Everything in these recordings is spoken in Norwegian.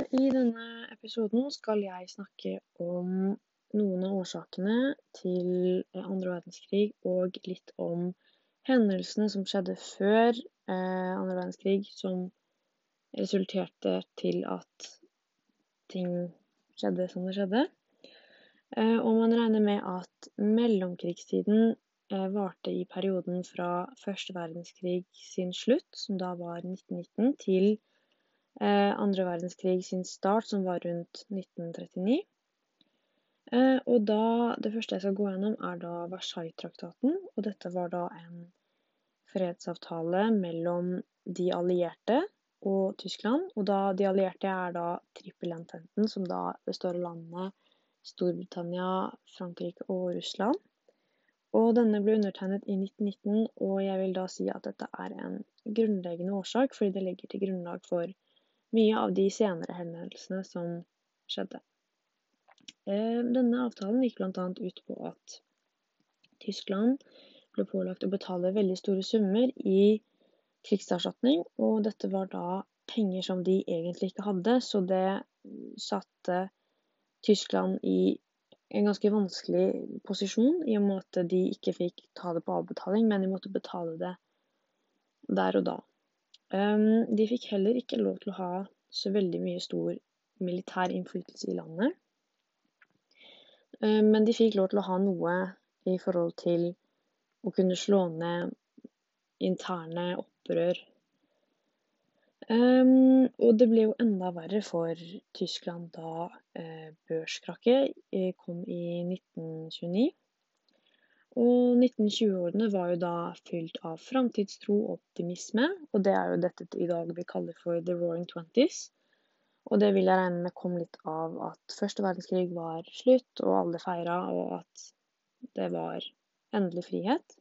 I denne episoden skal jeg snakke om noen av årsakene til andre verdenskrig, og litt om hendelsene som skjedde før eh, andre verdenskrig, som resulterte til at ting skjedde som det skjedde. Eh, og man regner med at mellomkrigstiden eh, varte i perioden fra første verdenskrig sin slutt, som da var 1919, til Eh, andre verdenskrig sin start, som var rundt 1939. Eh, og da, Det første jeg skal gå gjennom, er da Versailles-traktaten. og Dette var da en fredsavtale mellom de allierte og Tyskland. og da De allierte er da trippelententen, som da består av landene Storbritannia, Frankrike og Russland. Og Denne ble undertegnet i 1919, og jeg vil da si at dette er en grunnleggende årsak, fordi det legger til grunnlag for mye av de senere hendelsene som skjedde. Eh, denne avtalen gikk bl.a. ut på at Tyskland ble pålagt å betale veldig store summer i krigserstatning, og dette var da penger som de egentlig ikke hadde, så det satte Tyskland i en ganske vanskelig posisjon, i og med at de ikke fikk ta det på avbetaling, men de måtte betale det der og da. Ehm, de fikk heller ikke lov til å ha så veldig mye stor militær innflytelse i landet. Ehm, men de fikk lov til å ha noe i forhold til å kunne slå ned interne opprør. Um, og det ble jo enda verre for Tyskland da uh, børskrakket kom i 1929. Og 1920-årene var jo da fylt av framtidstro og optimisme, og det er jo dette i dag vi kaller for the roaring twenties. Og det vil jeg regne med kom litt av at første verdenskrig var slutt, og alle feira, og at det var endelig frihet.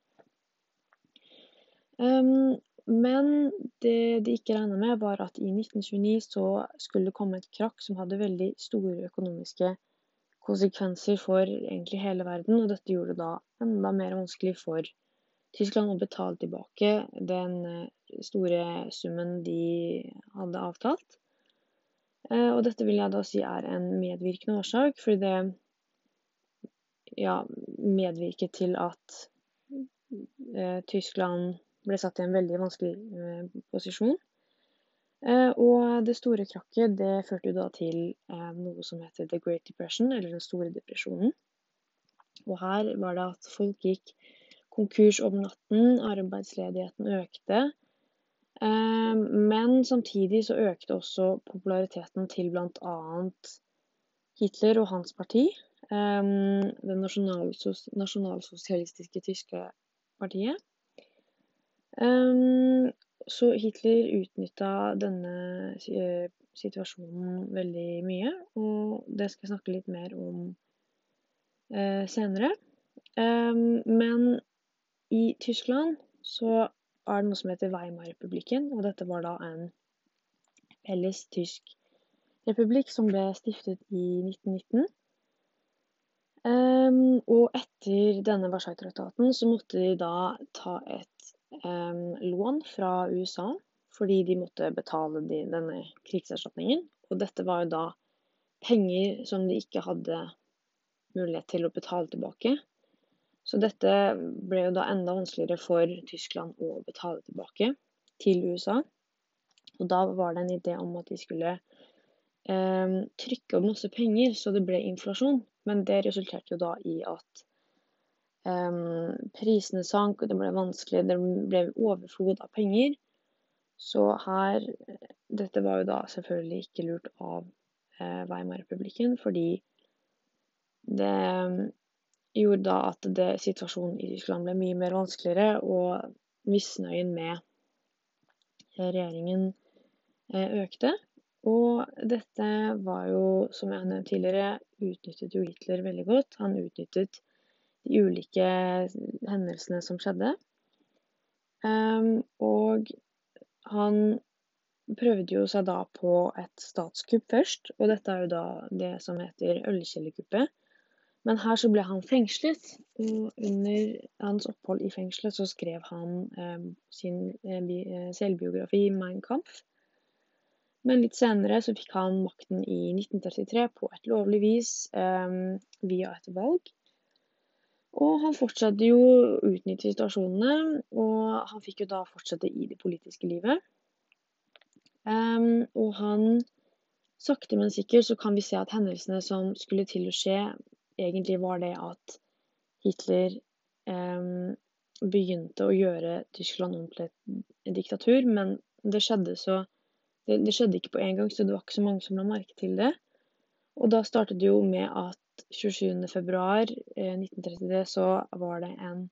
Um, men det de ikke regna med, var at i 1929 så skulle det komme et krakk som hadde veldig store økonomiske konsekvenser for egentlig hele verden, og dette gjorde det da enda mer vanskelig for Tyskland å betale tilbake den eh, store summen de hadde avtalt. Eh, og dette vil jeg da si er en medvirkende årsak, fordi det ja, medvirket til at eh, Tyskland ble satt i en veldig vanskelig posisjon. Eh, og det store krakket det førte jo da til eh, noe som heter the great depression, eller den store depresjonen. Og her var det at folk gikk konkurs om natten, arbeidsledigheten økte. Eh, men samtidig så økte også populariteten til bl.a. Hitler og hans parti. Det nasjonalsosialistiske tyske partiet. Så Hitler utnytta denne eh, situasjonen veldig mye, og det skal jeg snakke litt mer om eh, senere. Um, men i Tyskland så er det noe som heter Weimar-republikken, og dette var da en felles tysk republikk som ble stiftet i 1919. Um, og etter denne Versailles-traktaten så måtte de da ta et lån fra USA fordi de måtte betale de, denne krigserstatningen. Og dette var jo da penger som de ikke hadde mulighet til å betale tilbake. Så dette ble jo da enda vanskeligere for Tyskland å betale tilbake til USA. Og da var det en idé om at de skulle eh, trykke opp masse penger så det ble inflasjon. Men det resulterte jo da i at prisene sank, og det ble vanskelig. Det ble overflod av penger. Så her Dette var jo da selvfølgelig ikke lurt av eh, Weimar-republikken, fordi det gjorde da at det, situasjonen i Tyskland ble mye mer vanskeligere, og misnøyen med regjeringen eh, økte. Og dette var jo, som jeg har nevnt tidligere, utnyttet jo Hitler veldig godt. Han utnyttet de ulike hendelsene som skjedde. Um, og han prøvde jo seg da på et statskupp først, og dette er jo da det som heter ølkjellerkuppet. Men her så ble han fengslet, og under hans opphold i fengselet så skrev han eh, sin eh, selvbiografi 'Mein Kampf'. Men litt senere så fikk han makten i 1933 på et lovlig vis eh, via et valg. Og han fortsatte jo å utnytte situasjonene, og han fikk jo da fortsette i det politiske livet. Um, og han Sakte, men sikkert så kan vi se at hendelsene som skulle til å skje, egentlig var det at Hitler um, begynte å gjøre Tyskland om til et diktatur, men det skjedde så det, det, skjedde ikke på en gang, så det var ikke så mange som la merke til det. Og da startet det jo med at 27.2.1933 eh, så var det en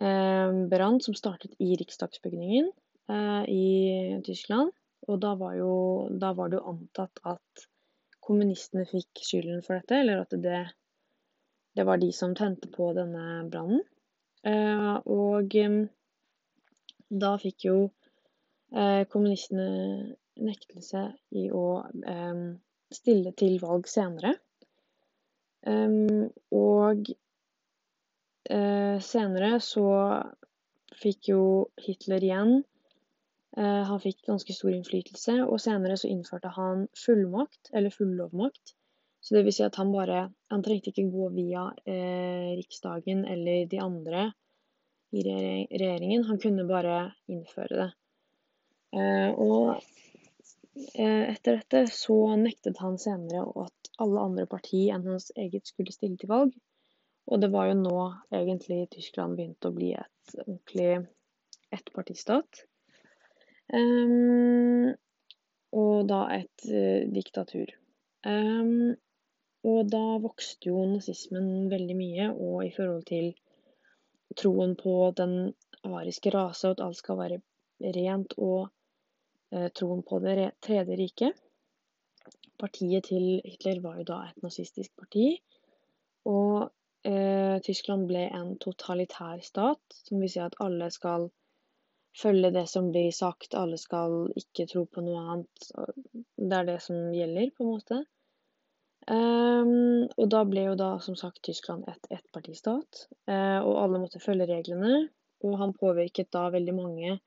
eh, brann som startet i riksdagsbygningen eh, i Tyskland. Og da var, jo, da var det jo antatt at kommunistene fikk skylden for dette, eller at det, det var de som tente på denne brannen. Eh, og eh, da fikk jo eh, kommunistene nektelse i å stille til valg senere. Og senere så fikk jo Hitler igjen Han fikk ganske stor innflytelse, og senere så innførte han fullmakt, eller fullovmakt. Så det vil si at han bare Han trengte ikke gå via eh, Riksdagen eller de andre i regjeringen. Han kunne bare innføre det. Eh, og eh, etter dette så nektet han senere at alle andre partier enn hans eget skulle stille til valg. Og det var jo nå egentlig Tyskland begynte å bli et ordentlig ettpartistat. Um, og da et uh, diktatur. Um, og da vokste jo nazismen veldig mye, og i forhold til troen på den ariske rase, og at alt skal være rent, og uh, troen på det tredje riket. Partiet til Hitler var jo da et nazistisk parti. Og eh, Tyskland ble en totalitær stat, som vil si at alle skal følge det som blir sagt, alle skal ikke tro på noe annet. Det er det som gjelder, på en måte. Um, og da ble jo da som sagt Tyskland et ettpartistat, uh, og alle måtte følge reglene. Og han påvirket da veldig mange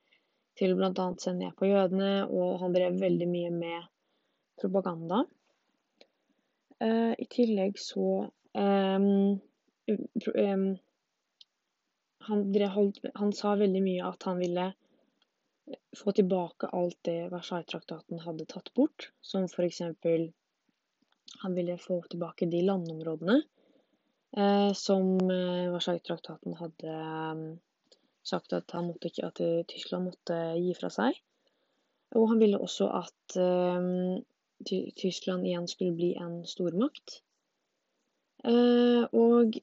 til bl.a. å se ned på jødene, og han drev veldig mye med propaganda. Uh, I tillegg så um, um, han, han, sa veldig mye at han ville få tilbake alt det Versailles-traktaten hadde tatt bort, som eksempel han ville få tilbake de landområdene uh, som eh, Versailles-traktaten hadde um, sagt at, måtte, at, Tyskland måtte gi fra seg. Og han ville også at eh, Tyskland igjen skulle bli en stormakt. Eh, og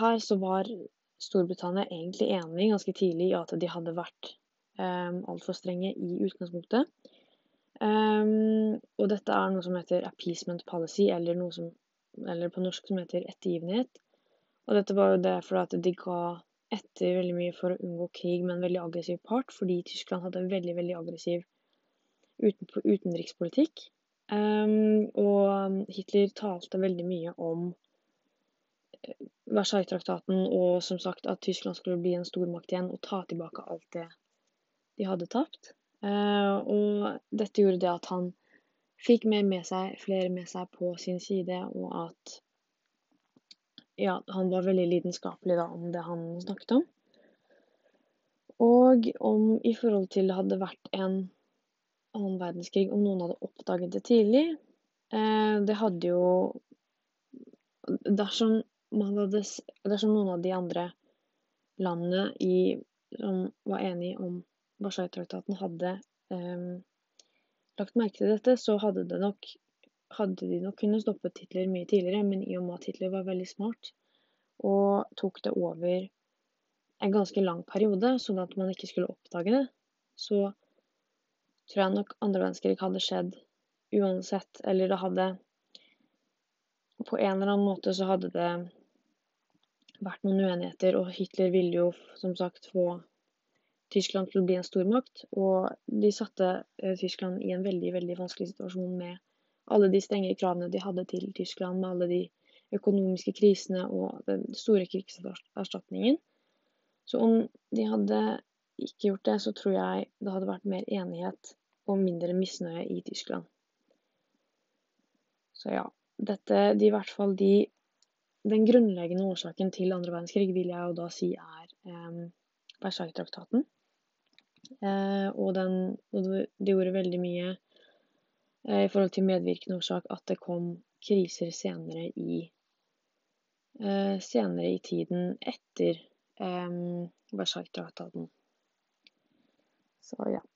her så var Storbritannia egentlig enig ganske tidlig i at de hadde vært eh, altfor strenge i utgangspunktet. Um, og dette er noe som heter appeasement policy, eller noe som eller på norsk som heter ettergivenhet. Og dette var jo det fordi at de ga etter veldig mye for å unngå krig med en veldig aggressiv part, fordi Tyskland hadde en veldig, veldig aggressiv utenrikspolitikk. Og Hitler talte veldig mye om eh, Versailles-traktaten og som sagt at Tyskland skulle bli en stormakt igjen og ta tilbake alt det de hadde tapt. Eh, og dette gjorde det at han fikk mer med seg, flere med seg på sin side, og at ja, han var veldig lidenskapelig da om det han snakket om. Og om i forhold til det hadde vært en annen verdenskrig, om noen hadde oppdaget det tidlig. Eh, Det hadde jo Dersom, hadde, dersom noen av de andre landene i, som var enige om Warszawa-traktaten, hadde um, lagt merke til dette, så hadde, det nok, hadde de nok kunnet stoppe Hitler mye tidligere, men i og med at Hitler var veldig smart og tok det over en ganske lang periode, sånn at man ikke skulle oppdage det, så tror jeg nok andre verdenskrig hadde skjedd uansett. Eller det hadde På en eller annen måte så hadde det vært noen uenigheter, og Hitler ville jo som sagt få Tyskland til å bli en stormakt. Og de satte eh, Tyskland i en veldig, veldig vanskelig situasjon med alle de strenge kravene de hadde til Tyskland, med alle de økonomiske krisene og den store krigserstatningen. Så om de hadde ikke gjort det, så tror jeg det hadde vært mer enighet og mindre misnøye i Tyskland. Så ja. Dette de, i hvert fall de Den grunnleggende årsaken til andre verdenskrig vil jeg jo da si er eh, Versailles-traktaten. Eh, og, den, det gjorde veldig mye eh, i forhold til medvirkende årsak at det kom kriser senere i eh, senere i tiden etter eh, Versailles-traktaten. Så ja.